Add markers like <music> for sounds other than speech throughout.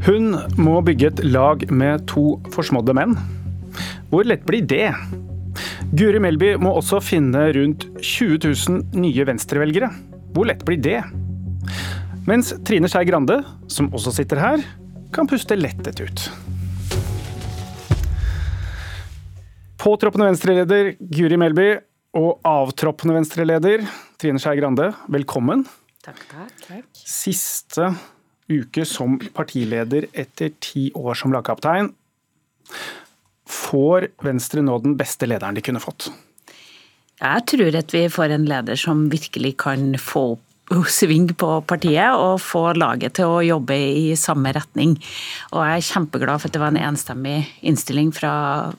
Hun må bygge et lag med to forsmådde menn. Hvor lett blir det? Guri Melby må også finne rundt 20 000 nye venstrevelgere. Hvor lett blir det? Mens Trine Skei Grande, som også sitter her, kan puste lettet ut. Påtroppende venstreleder Guri Melby og avtroppende venstreleder Trine Skei Grande, velkommen. Takk, takk. Siste uke som partileder etter ti år som lagkaptein. Får Venstre nå den beste lederen de kunne fått? Jeg tror at vi får en leder som virkelig kan få opp sving på partiet og få laget til å jobbe i samme retning. Og jeg er kjempeglad for at det var en enstemmig innstilling fra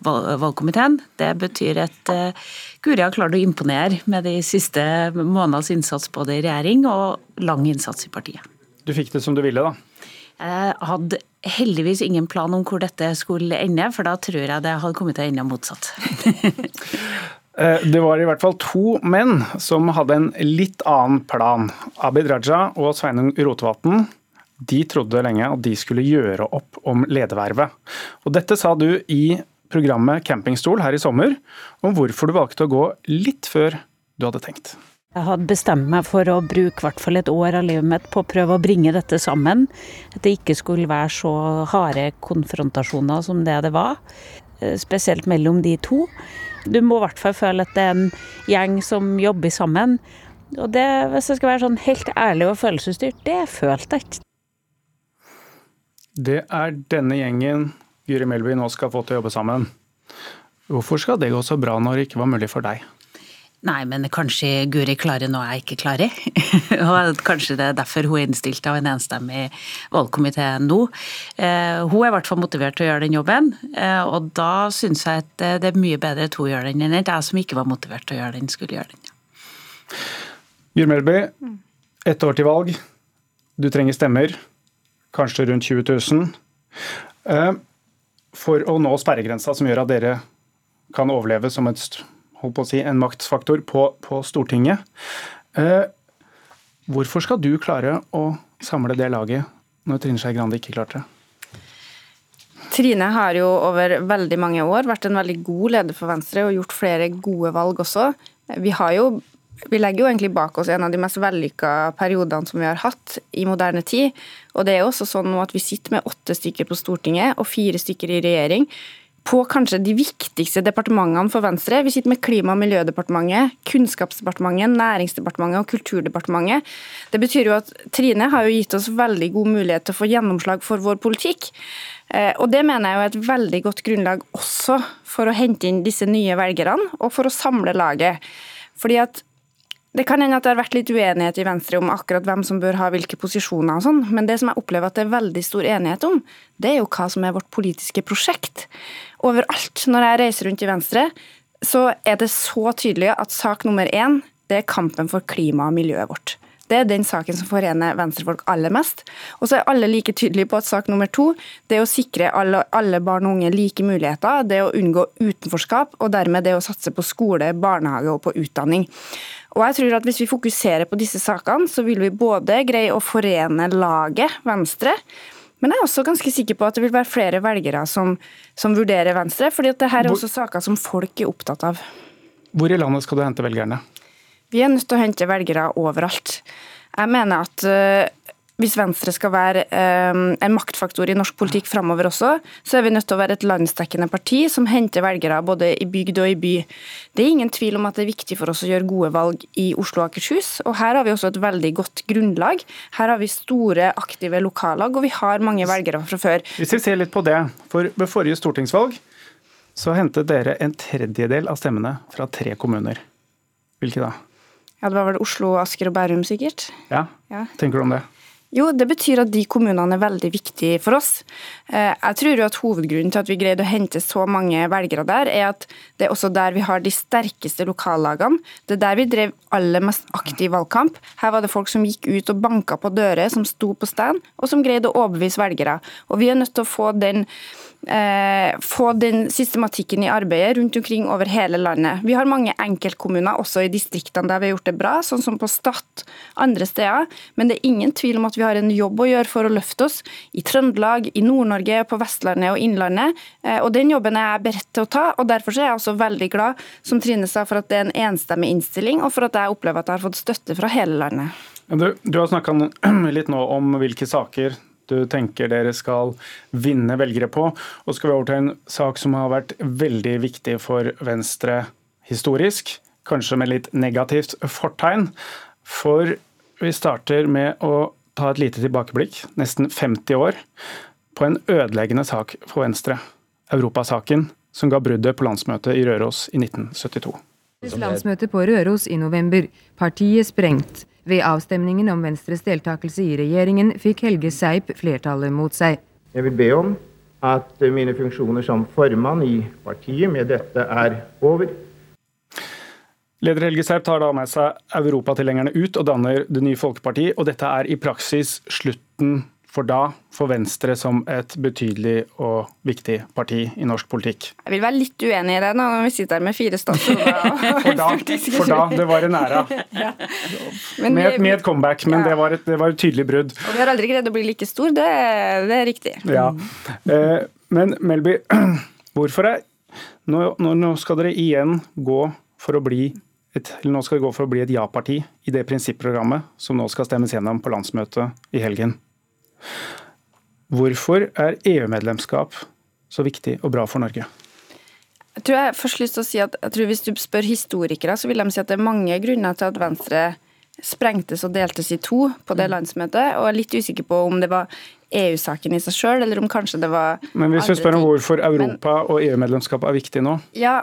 valgkomiteen. Det betyr at uh, Guri har klart å imponere med de siste måneders innsats både i regjering og lang innsats i partiet. Du fikk det som du ville, da? Jeg hadde heldigvis ingen plan om hvor dette skulle ende, for da tror jeg det hadde kommet til å ende motsatt. <laughs> Eh, det var i hvert fall to menn som hadde en litt annen plan. Abid Raja og Sveinung Rotevatn de trodde lenge at de skulle gjøre opp om ledervervet. Og dette sa du i programmet Campingstol her i sommer, om hvorfor du valgte å gå litt før du hadde tenkt. Jeg hadde bestemt meg for å bruke hvert fall et år av livet mitt på å prøve å bringe dette sammen. At det ikke skulle være så harde konfrontasjoner som det det var. Eh, spesielt mellom de to. Du må i hvert fall føle at det er en gjeng som jobber sammen. Og det, hvis jeg skal være sånn helt ærlig og følelsesstyrt, det følte jeg ikke. Det er denne gjengen Guri Melby nå skal få til å jobbe sammen. Hvorfor skal det gå så bra når det ikke var mulig for deg? Nei, men kanskje Guri klarer noe jeg ikke klarer. <laughs> og kanskje det er derfor hun er innstilt av en enstemmig valgkomité nå. Eh, hun er i hvert fall motivert til å gjøre den jobben, eh, og da syns jeg at det er mye bedre at hun gjør den enn at jeg som ikke var motivert til å gjøre den, skulle gjøre den. Guri Melby, ett år til valg. Du trenger stemmer. Kanskje rundt 20 000. Eh, for å nå sperregrensa som gjør at dere kan overleve som et holdt på å si, en maktfaktor på, på Stortinget. Eh, hvorfor skal du klare å samle det laget, når Trine Skei Grande ikke klarte det? Trine har jo over veldig mange år vært en veldig god leder for Venstre og gjort flere gode valg også. Vi, jo, vi legger jo egentlig bak oss en av de mest vellykka periodene som vi har hatt i moderne tid. Og det er jo også sånn at vi sitter med åtte stykker på Stortinget og fire stykker i regjering på kanskje de viktigste departementene for Venstre. Vi sitter med Klima- og miljødepartementet, Kunnskapsdepartementet, Næringsdepartementet og Kulturdepartementet. Det betyr jo at Trine har jo gitt oss veldig god mulighet til å få gjennomslag for vår politikk. Eh, og Det mener jeg er et veldig godt grunnlag også for å hente inn disse nye velgerne, og for å samle laget. Fordi at det kan hende at det har vært litt uenighet i Venstre om akkurat hvem som bør ha hvilke posisjoner og sånn, men det som jeg opplever at det er veldig stor enighet om, det er jo hva som er vårt politiske prosjekt. Overalt når jeg reiser rundt i Venstre, så er det så tydelig at sak nummer én, det er kampen for klimaet og miljøet vårt. Det er den saken som forener venstrefolk aller mest. Og så er alle like tydelige på at sak nummer to det er å sikre alle, alle, barn og unge like muligheter, det er å unngå utenforskap, og dermed det å satse på skole, barnehage og på utdanning. Og jeg tror at Hvis vi fokuserer på disse sakene, så vil vi både greie å forene laget Venstre, men jeg er også ganske sikker på at det vil være flere velgere som, som vurderer Venstre. fordi at dette er også saker som folk er opptatt av. Hvor i landet skal du hente velgerne? Vi er nødt til å hente velgere overalt. Jeg mener at uh, hvis Venstre skal være um, en maktfaktor i norsk politikk framover også, så er vi nødt til å være et landsdekkende parti som henter velgere både i bygd og i by. Det er ingen tvil om at det er viktig for oss å gjøre gode valg i Oslo og Akershus. Og her har vi også et veldig godt grunnlag. Her har vi store, aktive lokallag, og vi har mange velgere fra før. Hvis vi ser litt på det, for ved forrige stortingsvalg så hentet dere en tredjedel av stemmene fra tre kommuner. Hvilke da? Ja, Det var vel Oslo, Asker og Bærum, sikkert. Ja, ja. tenker du om det? Jo, det betyr at de kommunene er veldig viktige for oss. Eh, jeg tror jo at Hovedgrunnen til at vi greide å hente så mange velgere der, er at det er også der vi har de sterkeste lokallagene. Det er der vi drev aller mest aktiv valgkamp. Her var det folk som gikk ut og banka på dører, som sto på stand, og som greide å overbevise velgere. Og vi er nødt til å få den eh, få den systematikken i arbeidet rundt omkring over hele landet. Vi har mange enkeltkommuner også i distriktene der vi har gjort det bra, sånn som på Stad andre steder. Men det er ingen tvil om at vi vi har en jobb å gjøre for å løfte oss i Trøndelag, i Nord-Norge, på Vestlandet og Innlandet. Eh, og Den jobben er jeg beredt til å ta. og Derfor er jeg også veldig glad som Trine sa, for at det er en enstemmig innstilling, og for at jeg opplever at jeg har fått støtte fra hele landet. Du, du har snakka <clears throat> litt nå om hvilke saker du tenker dere skal vinne velgere på. Og skal vi over til en sak som har vært veldig viktig for Venstre historisk, kanskje med litt negativt fortegn. For vi starter med å ta et lite tilbakeblikk, nesten 50 år, på en ødeleggende sak for Venstre. Europasaken som ga bruddet på landsmøtet i Røros i 1972. Landsmøte på Røros i november. Partiet sprengt. Ved avstemningen om Venstres deltakelse i regjeringen fikk Helge Seip flertallet mot seg. Jeg vil be om at mine funksjoner som formann i partiet med dette er over. Leder Helge Seip tar da med seg europatilhengerne ut og danner Det nye Folkeparti, og dette er i praksis slutten for da for Venstre som et betydelig og viktig parti i norsk politikk? Jeg vil være litt uenig i det nå når vi sitter her med fire statsråder. <laughs> for, da, for da, det var en æra. <laughs> ja. med, med, et comeback, men ja. det, var et, det, var et, tydelig brudd. Og Vi har aldri greid å bli like stor, det, det er riktig. Ja. Eh, men Melby, <clears throat> hvorfor er nå, nå, skal dere igjen gå for å bli et, eller nå skal det gå for å bli et ja-parti i det prinsipprogrammet som nå skal stemmes gjennom på landsmøtet i helgen. Hvorfor er EU-medlemskap så viktig og bra for Norge? Jeg tror jeg først lyst til å si at jeg tror Hvis du spør historikere, så vil de si at det er mange grunner til at Venstre sprengtes og deltes i to på det mm. landsmøtet. Og jeg er litt usikker på om det var EU-saken i seg sjøl, eller om kanskje det var Men hvis vi spør om hvorfor Europa Men, og EU-medlemskap er viktig nå? Ja,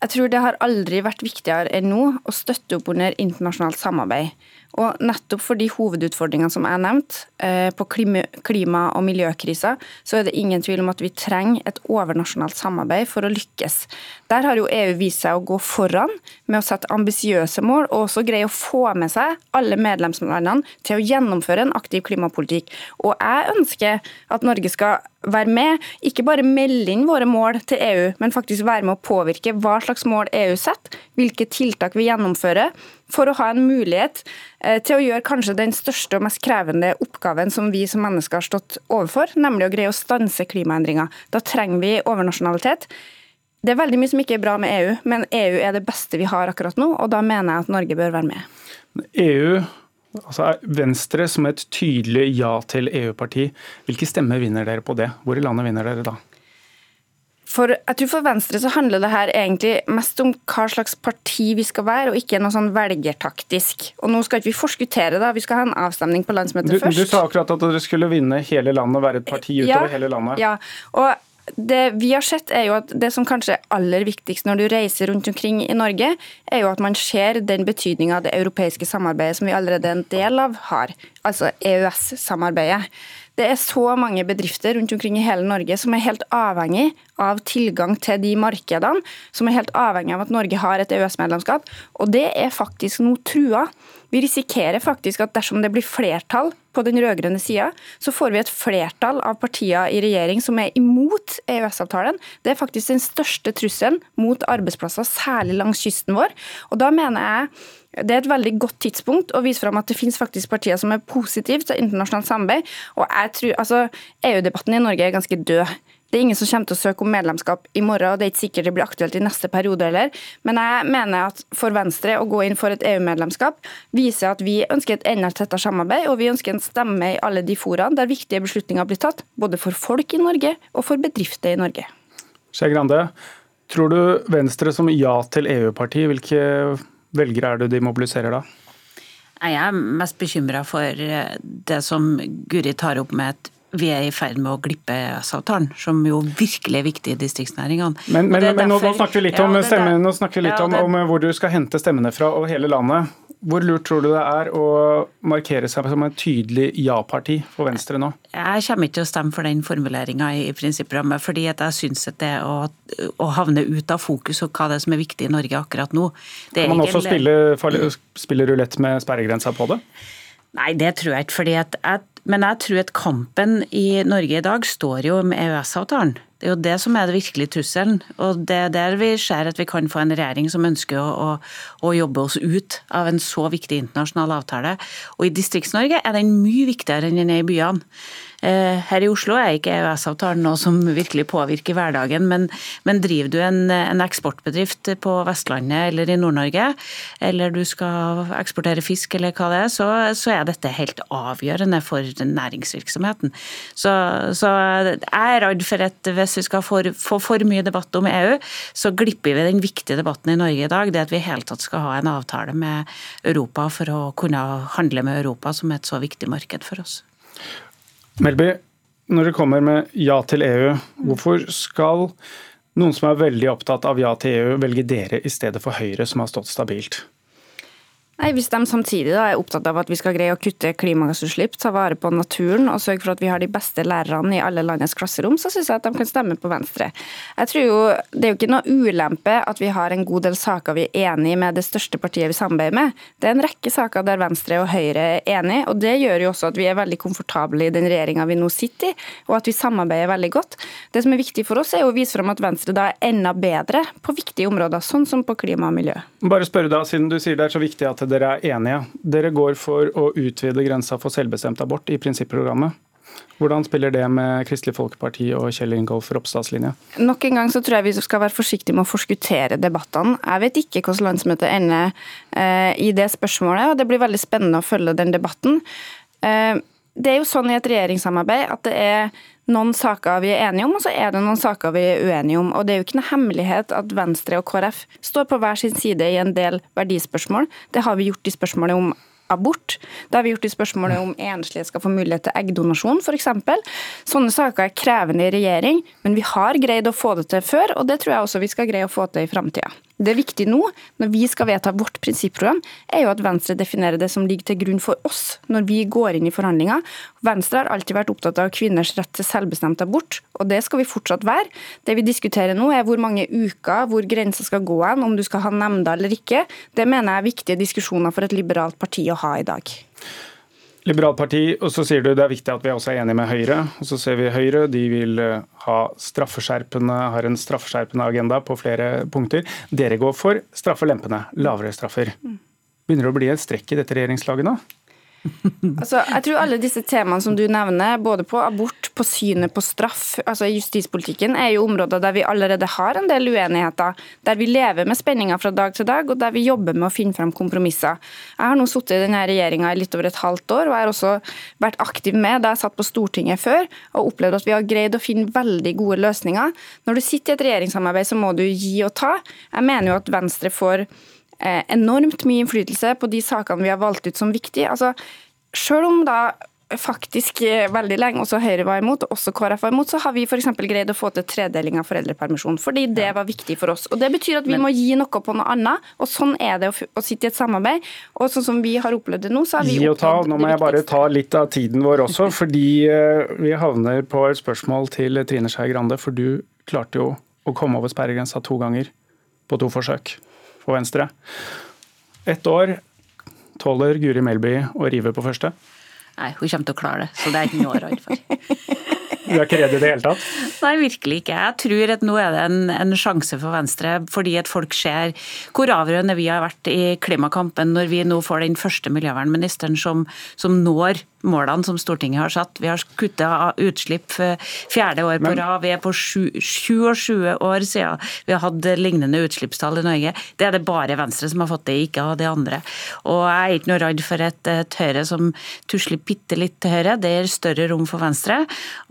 jeg tror det har aldri vært viktigere enn nå å støtte opp under internasjonalt samarbeid. Og nettopp for de hovedutfordringene som jeg nevnte, eh, på klima- og miljøkrisa, så er det ingen tvil om at vi trenger et overnasjonalt samarbeid for å lykkes. Der har jo EU vist seg å gå foran med å sette ambisiøse mål, og også greie å få med seg alle medlemslandene til å gjennomføre en aktiv klimapolitikk. Og jeg ønsker at Norge skal være med, ikke bare melde inn våre mål til EU, men faktisk være med å påvirke hva slags mål EU setter, hvilke tiltak vi gjennomfører for å ha en mulighet eh, til å gjøre kanskje den største og mest krevende oppgaven som vi som mennesker har stått overfor, nemlig å greie å stanse klimaendringer. Da trenger vi overnasjonalitet. Det er veldig mye som ikke er bra med EU, men EU er det beste vi har akkurat nå, og da mener jeg at Norge bør være med. EU, altså Venstre som et tydelig ja til EU-parti, hvilke stemmer vinner dere på det? Hvor i landet vinner dere da? For jeg tror for Venstre så handler det her egentlig mest om hva slags parti vi skal være, og ikke noe sånn velgertaktisk. Og nå skal ikke vi forskuttere, da. Vi skal ha en avstemning på landsmøtet du, først. Du sa akkurat at dere skulle vinne hele landet, være et parti utover ja, hele landet. Ja, og det vi har sett er jo at det som kanskje er aller viktigst når du reiser rundt omkring i Norge, er jo at man ser den betydninga det europeiske samarbeidet som vi allerede er en del av, har. Altså EØS-samarbeidet. Det er så mange bedrifter rundt omkring i hele Norge som er helt avhengig av tilgang til de markedene, som er helt avhengig av at Norge har et EØS-medlemskap. Og det er faktisk nå trua. Vi risikerer faktisk at dersom det blir flertall på den rød-grønne sida, så får vi et flertall av partier i regjering som er imot EØS-avtalen. Det er faktisk den største trusselen mot arbeidsplasser, særlig langs kysten vår. Og da mener jeg det er et veldig godt tidspunkt å vise fram at det finnes faktisk partier som er positive til internasjonalt samarbeid. Og jeg tror, altså, EU-debatten i Norge er ganske død. Det er ingen som kommer til å søke om medlemskap i morgen, og det er ikke sikkert det blir aktuelt i neste periode heller. Men jeg mener at for Venstre å gå inn for et EU-medlemskap viser at vi ønsker et enda tettere samarbeid, og vi ønsker en stemme i alle de foraene der viktige beslutninger blir tatt, både for folk i Norge og for bedrifter i Norge. Skei Grande, tror du Venstre som ja til EU-parti, hvilke velgere er det de mobiliserer da? Jeg er mest bekymra for eh, det som Guri tar opp med at vi er i ferd med å glippe EØS-avtalen, som jo virkelig er viktig i distriktsnæringene. Men, men, men derfor, nå, snakker vi litt, om, ja, stemmene, nå snakker vi litt ja, om, om, hvor du skal hente stemmene fra over hele landet. Hvor lurt tror du det er å markere seg som et tydelig ja-parti for Venstre nå? Jeg kommer ikke til å stemme for den formuleringa i prinsipprogrammet, fordi jeg syns at det å, å, havne ut av fokus og hva det er som er viktig i Norge akkurat nå Kan man også spille, spille rulett med sperregrensa på det? Nei, det tror jeg ikke. fordi at jeg, Men jeg tror at kampen i Norge i dag står jo med EØS-avtalen. Det er jo det som er det virkelige trusselen. Og det er der vi ser at vi kan få en regjering som ønsker å, å, å jobbe oss ut av en så viktig internasjonal avtale. Og i Distrikts-Norge er den mye viktigere enn den er i byene. Eh, her i Oslo er ikke EØS-avtalen noe som virkelig påvirker hverdagen, men, men driver du en, en, eksportbedrift på Vestlandet eller i Nord-Norge, eller du skal eksportere fisk eller hva det er, så, så er dette helt avgjørende for næringsvirksomheten. Så, så, jeg er redd for at hvis vi skal få for, mye debatt om EU, så glipper vi den viktige debatten i Norge i dag. Det at vi i hele tatt skal ha en avtale med Europa for å kunne handle med Europa som et så viktig marked for oss. Melby, når det kommer med ja til EU, hvorfor skal noen som er veldig opptatt av ja til EU, velge dere i stedet for Høyre, som har stått stabilt? Nei, Hvis de samtidig da er opptatt av at vi skal greie å kutte klimagassutslipp, ta vare på naturen og sørge for at vi har de beste lærerne i alle landets klasserom, så syns jeg at de kan stemme på Venstre. Jeg tror jo, Det er jo ikke noe ulempe at vi har en god del saker vi er enig med det største partiet vi samarbeider med. Det er en rekke saker der Venstre og Høyre er enige, og det gjør jo også at vi er veldig komfortable i den regjeringa vi nå sitter i, og at vi samarbeider veldig godt. Det som er viktig for oss, er å vise fram at Venstre da er enda bedre på viktige områder, sånn som på klima og miljø. Bare spørre da, siden du sier det er så viktig at dere er enige. Dere går for å utvide grensa for selvbestemt abort i prinsipprogrammet. Hvordan spiller det med Kristelig Folkeparti og Kjell Ingolf Ropstads linje? Nok en gang så tror jeg vi skal være forsiktige med å forskuttere debattene. Jeg vet ikke hvordan landsmøtet ender eh, i det spørsmålet, og det blir veldig spennende å følge den debatten. Eh, det er jo sånn i et regjeringssamarbeid at det er noen saker vi er enige om, og så er det noen saker vi er uenige om. Og Det er jo ikke noe hemmelighet at Venstre og KrF står på hver sin side i en del verdispørsmål. Det har vi gjort i spørsmålet om abort. Det har vi gjort i spørsmålet om enslige skal få mulighet til eggdonasjon, f.eks. Sånne saker er krevende i regjering, men vi har greid å få det til før, og det tror jeg også vi skal greie å få til i framtida. Det viktige nå, når vi skal vedta vårt prinsipprogram, er jo at Venstre definerer det som ligger til grunn for oss når vi går inn i forhandlinger. Venstre har alltid vært opptatt av kvinners rett til selvbestemt abort, og det skal vi fortsatt være. Det vi diskuterer nå, er hvor mange uker, hvor grensa skal gå hen, om du skal ha nemnda eller ikke. Det mener jeg er viktige diskusjoner for et liberalt parti å ha i dag. Liberalt parti, og så sier du det er viktig at vi også er enige med Høyre. Og så ser vi Høyre, de vil eh, ha straffeskjerpende, har en straffeskjerpende agenda på flere punkter. Dere går for straffelempende, lavere straffer. Mm. Begynner det å bli et strekk i dette regjeringslaget nå? <laughs> Altså, jeg tror alle disse temaene som du nevner, både på abort, på synet på straff, altså justispolitikken, er jo områder der vi allerede har en del uenigheter. Der vi lever med spenninger fra dag til dag, og der vi jobber med å finne frem kompromisser. Jeg har nå sittet i denne regjeringa i litt over et halvt år, og jeg har også vært aktiv med da jeg satt på Stortinget før, og opplevd at vi har greid å finne veldig gode løsninger. Når du sitter i et regjeringssamarbeid, så må du gi og ta. Jeg mener jo at Venstre får enormt mye innflytelse på de sakene vi har valgt ut som viktige. Altså, selv om da faktisk eh, veldig lenge også Høyre var imot, og også KrF var imot, så har vi f.eks. greid å få til tredeling av foreldrepermisjon. Fordi det var viktig for oss. Og Det betyr at vi Men, må gi noe på noe annet. og Sånn er det å, å, sitte i et samarbeid. Og sånn som vi har opplevd det nå, så har vi gi og ta. Nå må jeg bare ta litt av tiden vår også, <laughs> fordi uh, vi havner på et spørsmål til Trine Skei Grande. For du klarte jo å komme over sperregrensa to ganger på to forsøk for Venstre. Ett år tåler Guri Melby å rive på første? Nei, hun kommer til å klare det, så det er ikke noe å redd for. Du er ikke redd i det hele tatt? Nei, virkelig ikke. Jeg tror at nå er det en, en, sjanse for Venstre, fordi at folk ser hvor avgjørende vi har vært i klimakampen når vi nå får den første miljøvernministeren som, som når målene som Stortinget har satt. Vi har kutta utslipp fjerde år på rad. Vi er på 27 år siden vi har hatt lignende utslippstall i Norge. Det er det bare Venstre som har fått det, ikke av de andre. Og jeg er ikke noe redd for et, et Høyre som tusler bitte litt til høyre. Det gir større rom for Venstre.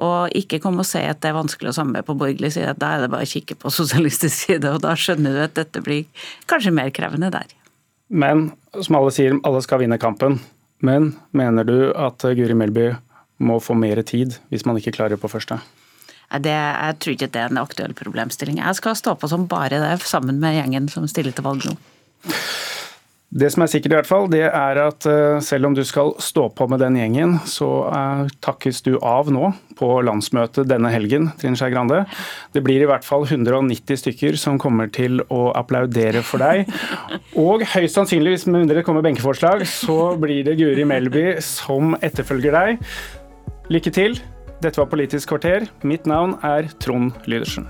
Og ikke kom og si at det er vanskelig å samarbeide på borgerlig side. Da er det bare å kikke på sosialistisk side, og da skjønner du at dette blir kanskje mer krevende der. Men som alle sier, alle skal vinne kampen. Men mener du at Guri Melby må få mer tid hvis man ikke klarer på første? Det, jeg tror ikke det er en aktuell problemstilling. Jeg skal stå på som bare det, sammen med gjengen som stiller til valg nå. Det som er sikkert, i hvert fall, det er at eh, selv om du skal stå på med den gjengen, så uh, takkes du av nå på landsmøtet denne helgen, Trine Skei Grande. Det blir i hvert fall 190 stykker som kommer til å applaudere for deg. Og høyst sannsynlig, hvis det kommer benkeforslag, så blir det Guri Melby som etterfølger deg. Lykke til. Dette var Politisk kvarter. Mitt navn er Trond Lydersen.